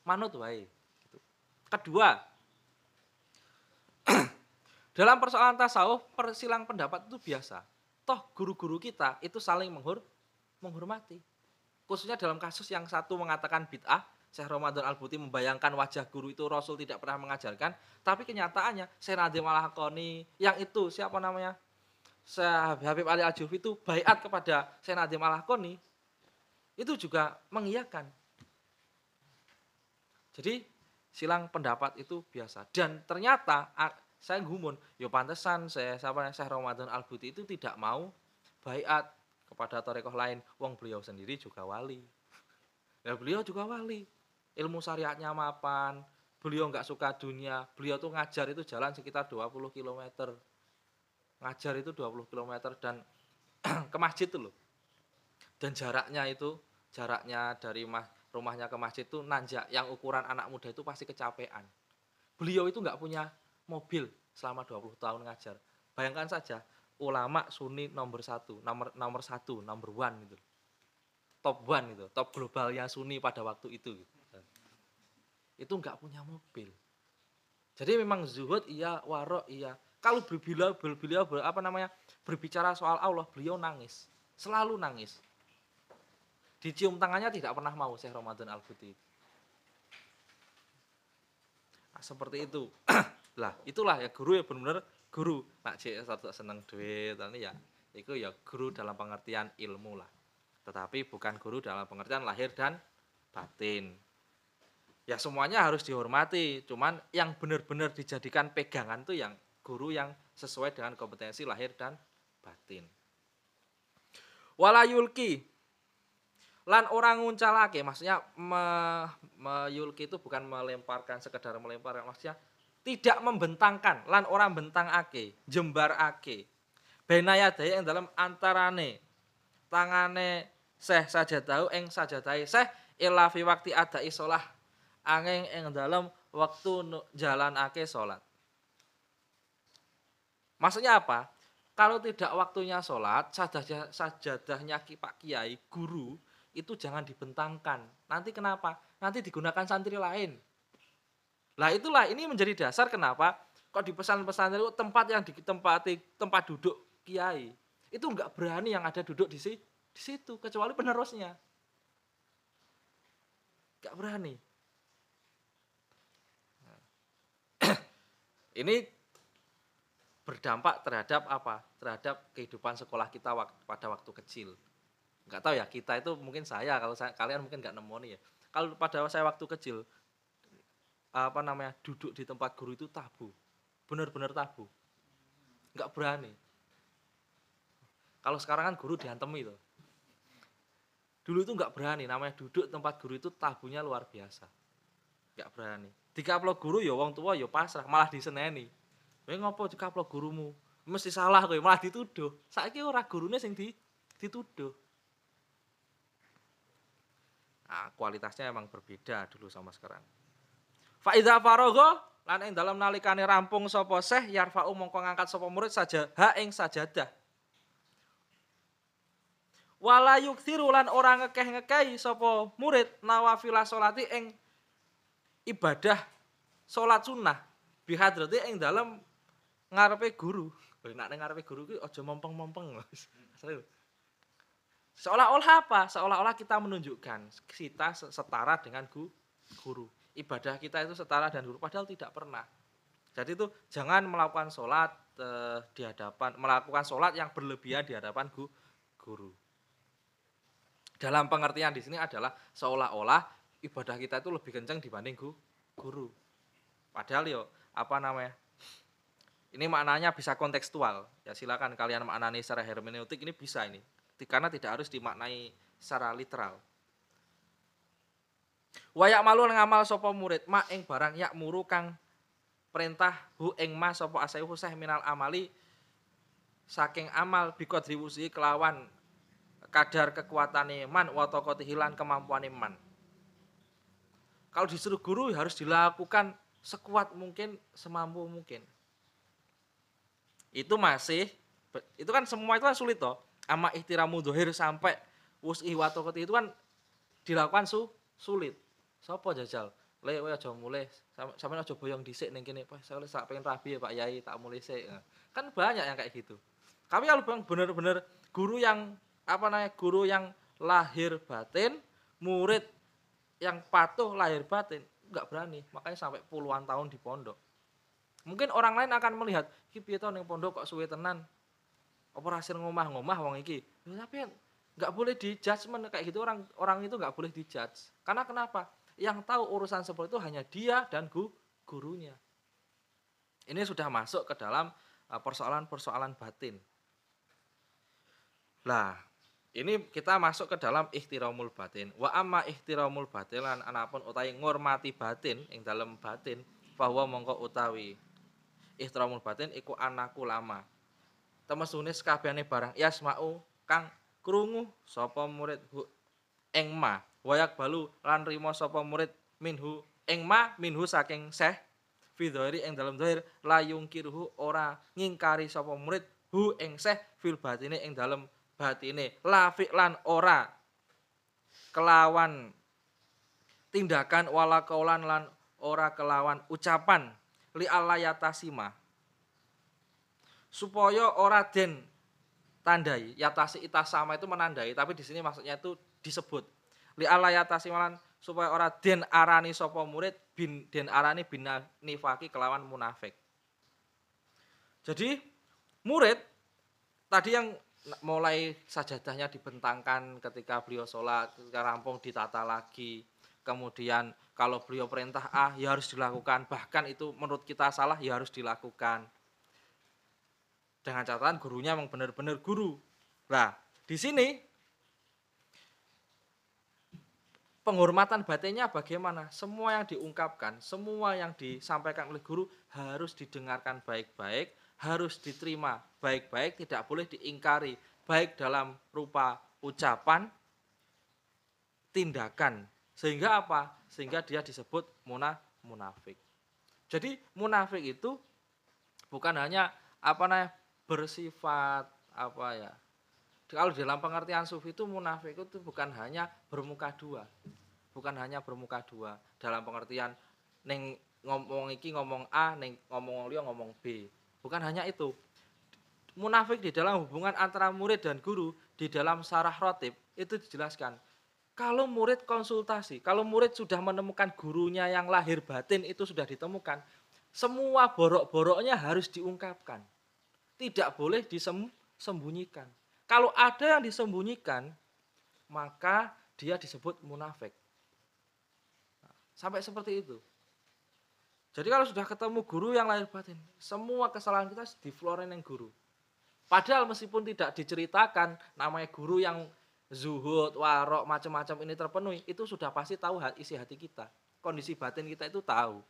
Manut wae. Gitu. Kedua, dalam persoalan tasawuf persilang pendapat itu biasa. Toh guru-guru kita itu saling menghur menghormati. Khususnya dalam kasus yang satu mengatakan bid'ah, Syekh Ramadan Al-Buti membayangkan wajah guru itu Rasul tidak pernah mengajarkan, tapi kenyataannya Syekh Nadim Al-Hakoni yang itu siapa namanya? Syekh Habib Ali Al-Jufi itu bayat kepada Syekh Nadim Al-Hakoni itu juga mengiyakan. Jadi silang pendapat itu biasa dan ternyata saya gumun, yo pantesan saya siapa Syekh Ramadan Al-Buti itu tidak mau bayat kepada torekoh lain, wong beliau sendiri juga wali. Ya beliau juga wali. Ilmu syariatnya mapan, beliau nggak suka dunia, beliau tuh ngajar itu jalan sekitar 20 km. Ngajar itu 20 km dan ke masjid tuh loh. Dan jaraknya itu, jaraknya dari mas, rumahnya ke masjid itu nanjak yang ukuran anak muda itu pasti kecapean. Beliau itu nggak punya mobil selama 20 tahun ngajar. Bayangkan saja, ulama sunni nomor satu, nomor nomor satu, number one gitu. Top one itu, top globalnya sunni pada waktu itu. Gitu. Itu nggak punya mobil. Jadi memang zuhud iya, warok iya. Kalau beliau, beliau ber- apa namanya berbicara soal Allah, beliau nangis, selalu nangis. Dicium tangannya tidak pernah mau Syekh Ramadan Al-Buti. Nah, seperti itu. lah, itulah ya guru ya benar-benar guru. Nak cek satu seneng duit ya. Itu ya guru dalam pengertian ilmu lah. Tetapi bukan guru dalam pengertian lahir dan batin. Ya semuanya harus dihormati, cuman yang benar-benar dijadikan pegangan tuh yang guru yang sesuai dengan kompetensi lahir dan batin. Walayulki lan orang nguncalake maksudnya me, meyulki itu bukan melemparkan sekedar melemparkan maksudnya tidak membentangkan lan orang bentang ake jembar ake benaya daya yang dalam antarane tangane seh saja tahu eng saja tahu seh illa fi waktu ada isolah angin eng dalam waktu jalan ake sholat. Maksudnya apa? Kalau tidak waktunya sholat, sajadah, sajadahnya Pak Kiai, guru, itu jangan dibentangkan. Nanti kenapa? Nanti digunakan santri lain. Lah itulah ini menjadi dasar kenapa kok di pesan-pesan itu tempat yang ditempati tempat duduk kiai itu enggak berani yang ada duduk di, di situ kecuali penerusnya. Enggak berani. ini berdampak terhadap apa? Terhadap kehidupan sekolah kita pada waktu kecil. Enggak tahu ya, kita itu mungkin saya, kalau saya, kalian mungkin enggak nemu ya. Kalau pada saya waktu kecil, apa namanya, duduk di tempat guru itu tabu. Benar-benar tabu. Enggak berani. Kalau sekarang kan guru diantemi itu. Dulu itu enggak berani, namanya duduk tempat guru itu tabunya luar biasa. Enggak berani. Dikaplo guru ya wong tua ya pasrah, malah diseneni Kowe ngopo dikaplok gurumu? Mesti salah kowe, malah dituduh. Saiki ora gurune sing di, dituduh. Nah, kualitasnya emang berbeda dulu sama sekarang. Faida farogo lan ing dalam nalikane rampung sapa seh yarfa'u mongko ngangkat sapa murid saja ha ing sajadah. Wala yukthiru lan ora ngekeh-ngekehi sapa murid nawafil salati ing ibadah salat sunnah bihadrati ing dalam ngarepe guru. Nek ning ngarepe guru kuwi aja mompeng-mompeng. Seolah-olah apa? Seolah-olah kita menunjukkan kita setara dengan guru. Ibadah kita itu setara dengan guru padahal tidak pernah. Jadi itu jangan melakukan sholat eh, di hadapan melakukan sholat yang berlebihan di hadapan guru. Dalam pengertian di sini adalah seolah-olah ibadah kita itu lebih kencang dibanding guru. Padahal yo apa namanya ini maknanya bisa kontekstual. Ya silakan kalian maknani secara hermeneutik ini bisa ini. Karena tidak harus dimaknai secara literal. Wayak malu ngamal sopo murid ma ing barang yak muru kang perintah hu ing ma sopo asayu husah minal amali saking amal bikodri wusi kelawan kadar kekuatan man watokoti hilan kemampuan man. Kalau disuruh guru harus dilakukan sekuat mungkin, semampu mungkin itu masih itu kan semua itu kan sulit toh ama ihtiramu dohir sampai wus'i watokoti itu kan dilakukan su sulit. Sopo jajal? Le aja mulai sampe aja boyong dhisik ning kene Pak saya sak pengen rabi ya Pak Yai tak mulai sik. Nah, kan banyak yang kayak gitu. Kami kalau bang bener-bener guru yang apa namanya guru yang lahir batin murid yang patuh lahir batin nggak berani. Makanya sampai puluhan tahun di pondok. Mungkin orang lain akan melihat, iki piye to pondok kok suwe tenan. Apa hasil ngomah-ngomah wong iki. Tapi nggak boleh di judgment kayak gitu orang orang itu nggak boleh dijudge. Karena kenapa? Yang tahu urusan seperti itu hanya dia dan gu, gurunya. Ini sudah masuk ke dalam uh, persoalan-persoalan batin. Lah, ini kita masuk ke dalam ikhtiramul batin. Wa amma ikhtiramul batin lan anapun utawi ngurmati batin ing dalam batin bahwa mongko utawi ihtiramul batin iku anakku lama temesune sekabehane barang yasmau kang krungu sapa murid hu ing ma wayak balu lan rimo sapa murid minhu ing ma minhu saking seh fidhari ing dalam zahir layung kirhu ora ngingkari sapa murid hu ing seh fil batine ing dalam batine. Lafi lan ora kelawan tindakan wala kaulan lan ora kelawan ucapan. Li yatasimah supaya ora den tandai yatasi itasama itu menandai tapi di sini maksudnya itu disebut. Li yatasimalan supaya ora den arani sapa murid bin den arani bin nifaki kelawan munafik. Jadi murid tadi yang mulai sajadahnya dibentangkan ketika beliau sholat ketika rampung ditata lagi kemudian kalau beliau perintah A ya harus dilakukan, bahkan itu menurut kita salah ya harus dilakukan. Dengan catatan gurunya memang benar-benar guru. Nah, di sini penghormatan batinnya bagaimana? Semua yang diungkapkan, semua yang disampaikan oleh guru harus didengarkan baik-baik, harus diterima baik-baik, tidak boleh diingkari, baik dalam rupa ucapan tindakan. Sehingga apa? Sehingga dia disebut muna, munafik. Jadi munafik itu bukan hanya apa namanya bersifat apa ya kalau dalam pengertian sufi itu munafik itu bukan hanya bermuka dua bukan hanya bermuka dua. Dalam pengertian neng ngomong iki ngomong A neng ngomong liya ngomong B. Bukan hanya itu. Munafik di dalam hubungan antara murid dan guru di dalam sarah rotib itu dijelaskan. Kalau murid konsultasi kalau murid sudah menemukan gurunya yang lahir batin itu sudah ditemukan semua borok-boroknya harus diungkapkan tidak boleh disembunyikan kalau ada yang disembunyikan, maka dia disebut munafik. Sampai seperti itu. Jadi kalau sudah ketemu guru yang lahir batin, semua kesalahan kita diflorin yang guru. Padahal meskipun tidak diceritakan namanya guru yang zuhud, warok, macam-macam ini terpenuhi, itu sudah pasti tahu isi hati kita. Kondisi batin kita itu tahu.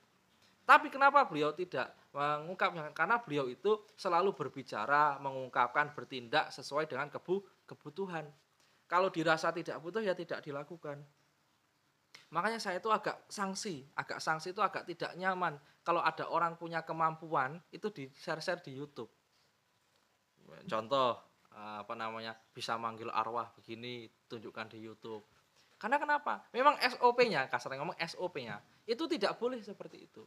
Tapi kenapa beliau tidak mengungkapnya? Karena beliau itu selalu berbicara, mengungkapkan, bertindak sesuai dengan kebu kebutuhan. Kalau dirasa tidak butuh ya tidak dilakukan. Makanya saya itu agak sanksi, agak sanksi itu agak tidak nyaman kalau ada orang punya kemampuan itu di share-share di YouTube. Contoh apa namanya bisa manggil arwah begini tunjukkan di YouTube. Karena kenapa? Memang SOP-nya, kasarnya ngomong SOP-nya itu tidak boleh seperti itu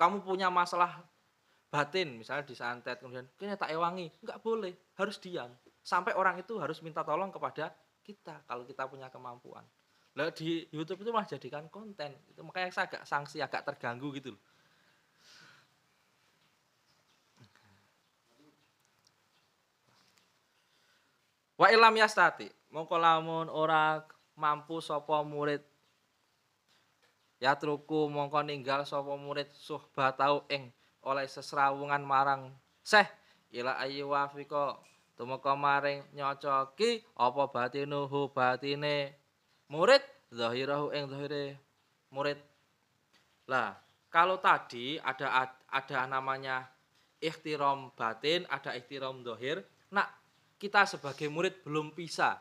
kamu punya masalah batin misalnya disantet kemudian kayaknya tak ewangi. Nggak boleh harus diam. Sampai orang itu harus minta tolong kepada kita kalau kita punya kemampuan. Lah di YouTube itu malah jadikan konten. Itu makanya saya agak sanksi agak terganggu gitu loh. Wa ilam yastati. Mongko lamun ora mampu sapa murid Ya truku mongko ninggal sapa murid suhbah tau ing oleh sesrawungan marang Syekh ila ayu wafika tumeka maring nyocoki apa batinuhu batine murid zahirahu ing zahire murid. Lah, kalau tadi ada ada namanya ikhtiram batin, ada ikhtiram zahir. Nah, kita sebagai murid belum bisa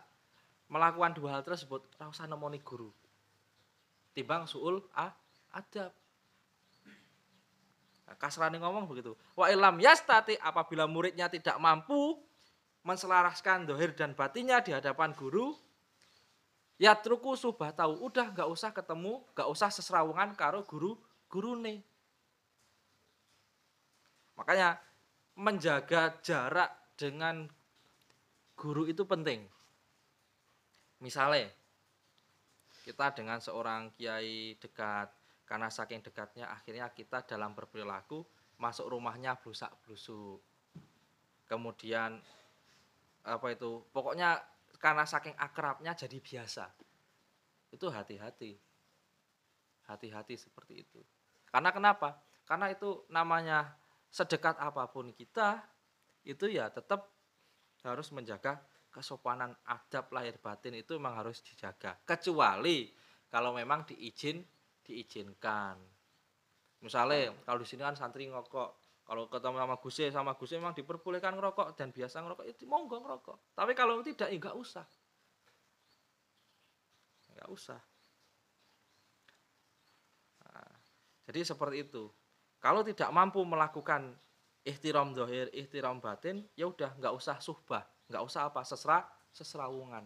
melakukan dua hal tersebut, ora usah nemoni guru timbang suul a adab. Nah, kasrani ngomong begitu. Wa ilam yastati apabila muridnya tidak mampu menselaraskan dohir dan batinnya di hadapan guru, ya truku subah tahu, udah nggak usah ketemu, nggak usah seserawungan karo guru guru nih. Makanya menjaga jarak dengan guru itu penting. Misalnya, kita dengan seorang kiai dekat karena saking dekatnya akhirnya kita dalam berperilaku masuk rumahnya blusak blusuk kemudian apa itu pokoknya karena saking akrabnya jadi biasa. Itu hati-hati. Hati-hati seperti itu. Karena kenapa? Karena itu namanya sedekat apa pun kita itu ya tetap harus menjaga kesopanan adab lahir batin itu memang harus dijaga. Kecuali kalau memang diizin diizinkan. Misalnya kalau di sini kan santri ngokok kalau ketemu sama Guse sama Guse memang diperbolehkan ngerokok dan biasa ngerokok. Itu monggo ngerokok. Tapi kalau tidak ya enggak usah. Enggak usah. Nah, jadi seperti itu. Kalau tidak mampu melakukan ihtiram dohir, ihtiram batin, ya udah nggak usah suhbah nggak usah apa sesra seserawungan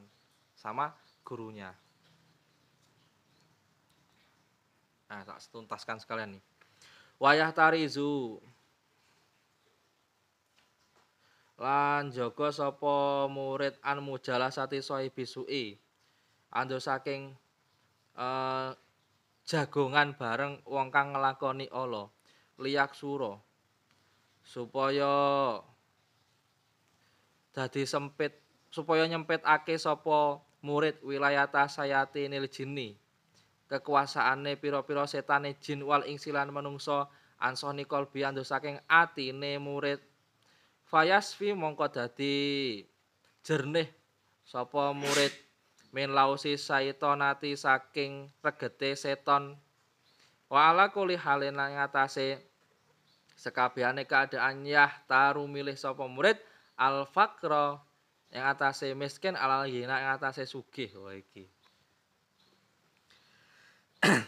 sama gurunya. Nah tak tuntaskan sekalian nih. Wayah tarizu. Lan jaga sapa murid an mujalasati sahibi sui ando saking eh, jagongan bareng wong kang nglakoni ala liyak sura supaya dadi sempit supaya nyempitake sapa murid wilayata sayati nil jinni kekuasaane pira-pira setane jin wal ingsilan menungso ansoni kolbi ando saking atine murid. Fayasfi mongko dadi jernih sapa murid min lausi saitonati saking regete seton. Wala kuli halin ngatase sekabehane keadaan yah taru milih sapa murid al faqra yang atase miskin alal ghina yang atase sugih. Wah iki.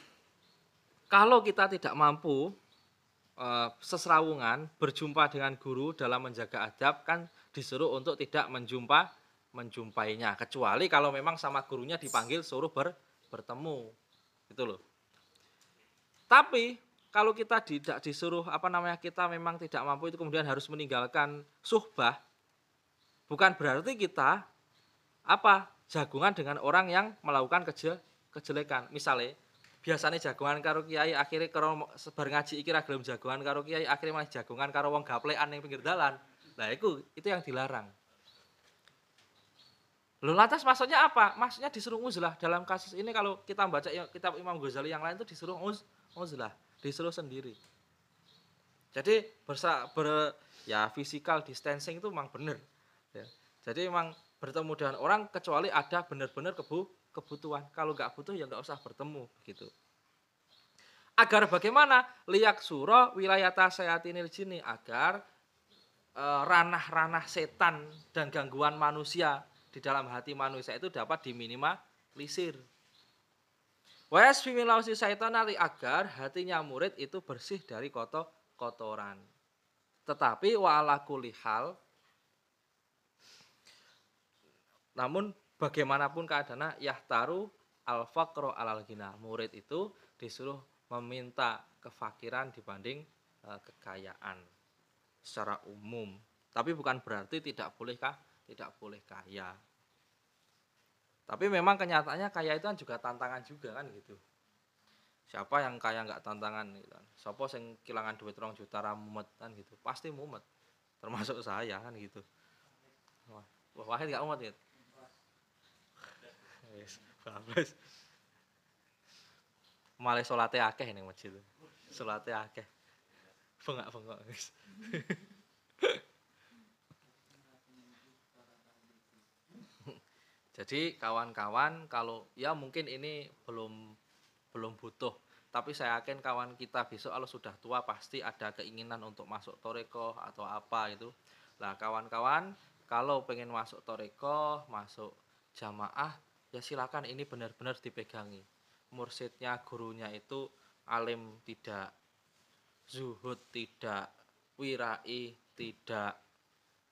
Kalau kita tidak mampu eh, seserawungan berjumpa dengan guru dalam menjaga adab kan disuruh untuk tidak menjumpa menjumpainya. Kecuali kalau memang sama gurunya dipanggil suruh ber, bertemu. Gitu loh. Tapi kalau kita tidak disuruh apa namanya kita memang tidak mampu itu kemudian harus meninggalkan suhbah bukan berarti kita apa jagungan dengan orang yang melakukan keje, kejelekan misalnya biasanya jagungan karo kiai akhirnya karo sebar ngaji iki ra gelem jagungan karo kiai akhirnya malah jagungan karo wong gaplekan ning pinggir dalan nah itu itu yang dilarang Lalu lantas maksudnya apa? Maksudnya disuruh uzlah dalam kasus ini kalau kita baca kitab Imam Ghazali yang lain itu disuruh uz, uzlah, disuruh sendiri. Jadi bersa, ber ya physical distancing itu memang benar. Ya. Jadi memang bertemu dengan orang kecuali ada benar-benar kebu, kebutuhan. Kalau nggak butuh ya nggak usah bertemu gitu. Agar bagaimana liyak suro wilayah tasayatinil jini agar eh, ranah-ranah setan dan gangguan manusia di dalam hati manusia itu dapat diminimalisir. Wes fimilausi syaitan nanti agar hatinya murid itu bersih dari kotor kotoran. Tetapi wa ala hal namun bagaimanapun keadaannya yahtaru al faqro alal gina. Murid itu disuruh meminta kefakiran dibanding e, kekayaan secara umum. Tapi bukan berarti tidak bolehkah tidak boleh kaya. Tapi memang kenyataannya kaya itu kan juga tantangan juga kan gitu. Siapa yang kaya nggak tantangan gitu kan. Siapa yang kehilangan duit rong juta ramumet kan gitu. Pasti mumet. Termasuk saya kan gitu. Wah, Wahid nggak mumet gitu. Bagus. Malah sholatnya akeh ning masjid. Sholatnya akeh. Bengak-bengok. Jadi kawan-kawan kalau ya mungkin ini belum belum butuh, tapi saya yakin kawan kita besok kalau sudah tua pasti ada keinginan untuk masuk toreko atau apa itu. Nah kawan-kawan kalau pengen masuk toreko, masuk jamaah, ya silakan ini benar-benar dipegangi. Mursidnya, gurunya itu alim tidak, zuhud tidak, wirai tidak,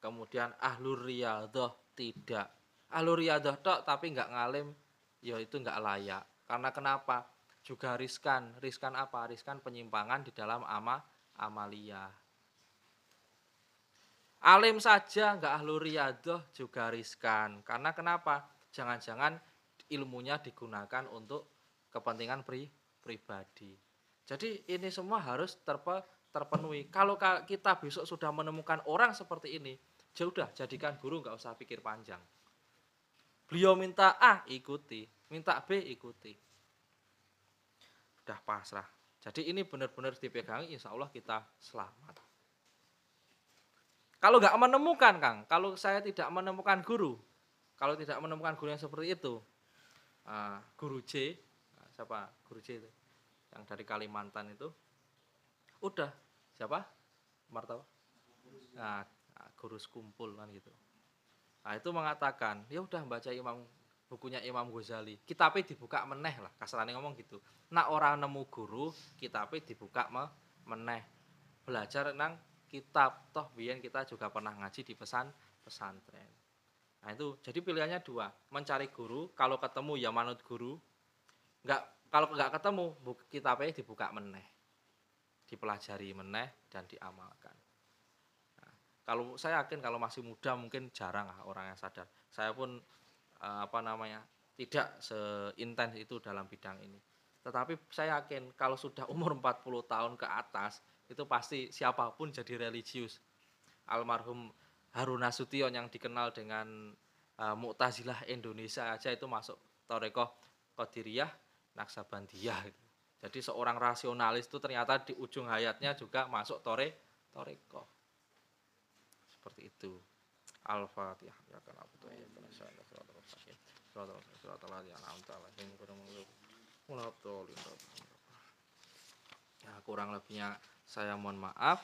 kemudian ahlur riyadoh tidak. Alur riadah tok tapi nggak ngalim ya itu nggak layak. Karena kenapa? Juga riskan. Riskan apa? Riskan penyimpangan di dalam ama amalia alim saja nggak ahlu riadah juga riskan. Karena kenapa? Jangan-jangan ilmunya digunakan untuk kepentingan pri, pribadi jadi ini semua harus terpe, terpenuhi kalau kita besok sudah menemukan orang seperti ini ya udah jadikan guru nggak usah pikir panjang Beliau minta A, ikuti. Minta B, ikuti. Sudah pasrah. Jadi ini benar-benar dipegangi, insya Allah kita selamat. Kalau nggak menemukan, Kang, kalau saya tidak menemukan guru, kalau tidak menemukan guru yang seperti itu, uh, guru J, uh, siapa guru J itu, yang dari Kalimantan itu, udah siapa? Martawa? Nah, guru sekumpul kan gitu. Nah, itu mengatakan, ya udah baca Imam bukunya Imam Ghazali. Kitabnya dibuka meneh lah, kasarane ngomong gitu. Nak orang nemu guru, kitabnya dibuka meneh. Belajar nang kitab. Toh biyen kita juga pernah ngaji di pesan pesantren. Nah, itu jadi pilihannya dua, mencari guru, kalau ketemu ya manut guru. Enggak kalau enggak ketemu, kitabnya dibuka meneh. Dipelajari meneh dan diamalkan kalau saya yakin kalau masih muda mungkin jarang lah orang yang sadar. Saya pun eh, apa namanya tidak seintens itu dalam bidang ini. Tetapi saya yakin kalau sudah umur 40 tahun ke atas itu pasti siapa pun jadi religius. Almarhum Harun Nasution yang dikenal dengan uh, Mu'tazilah Indonesia aja itu masuk Torekoh Qadiriyah Naksabandiyah gitu. Jadi seorang rasionalis itu ternyata di ujung hayatnya juga masuk Tore Torekoh seperti itu Al-Fatihah ya kan ya kan ya kurang lebihnya saya mohon maaf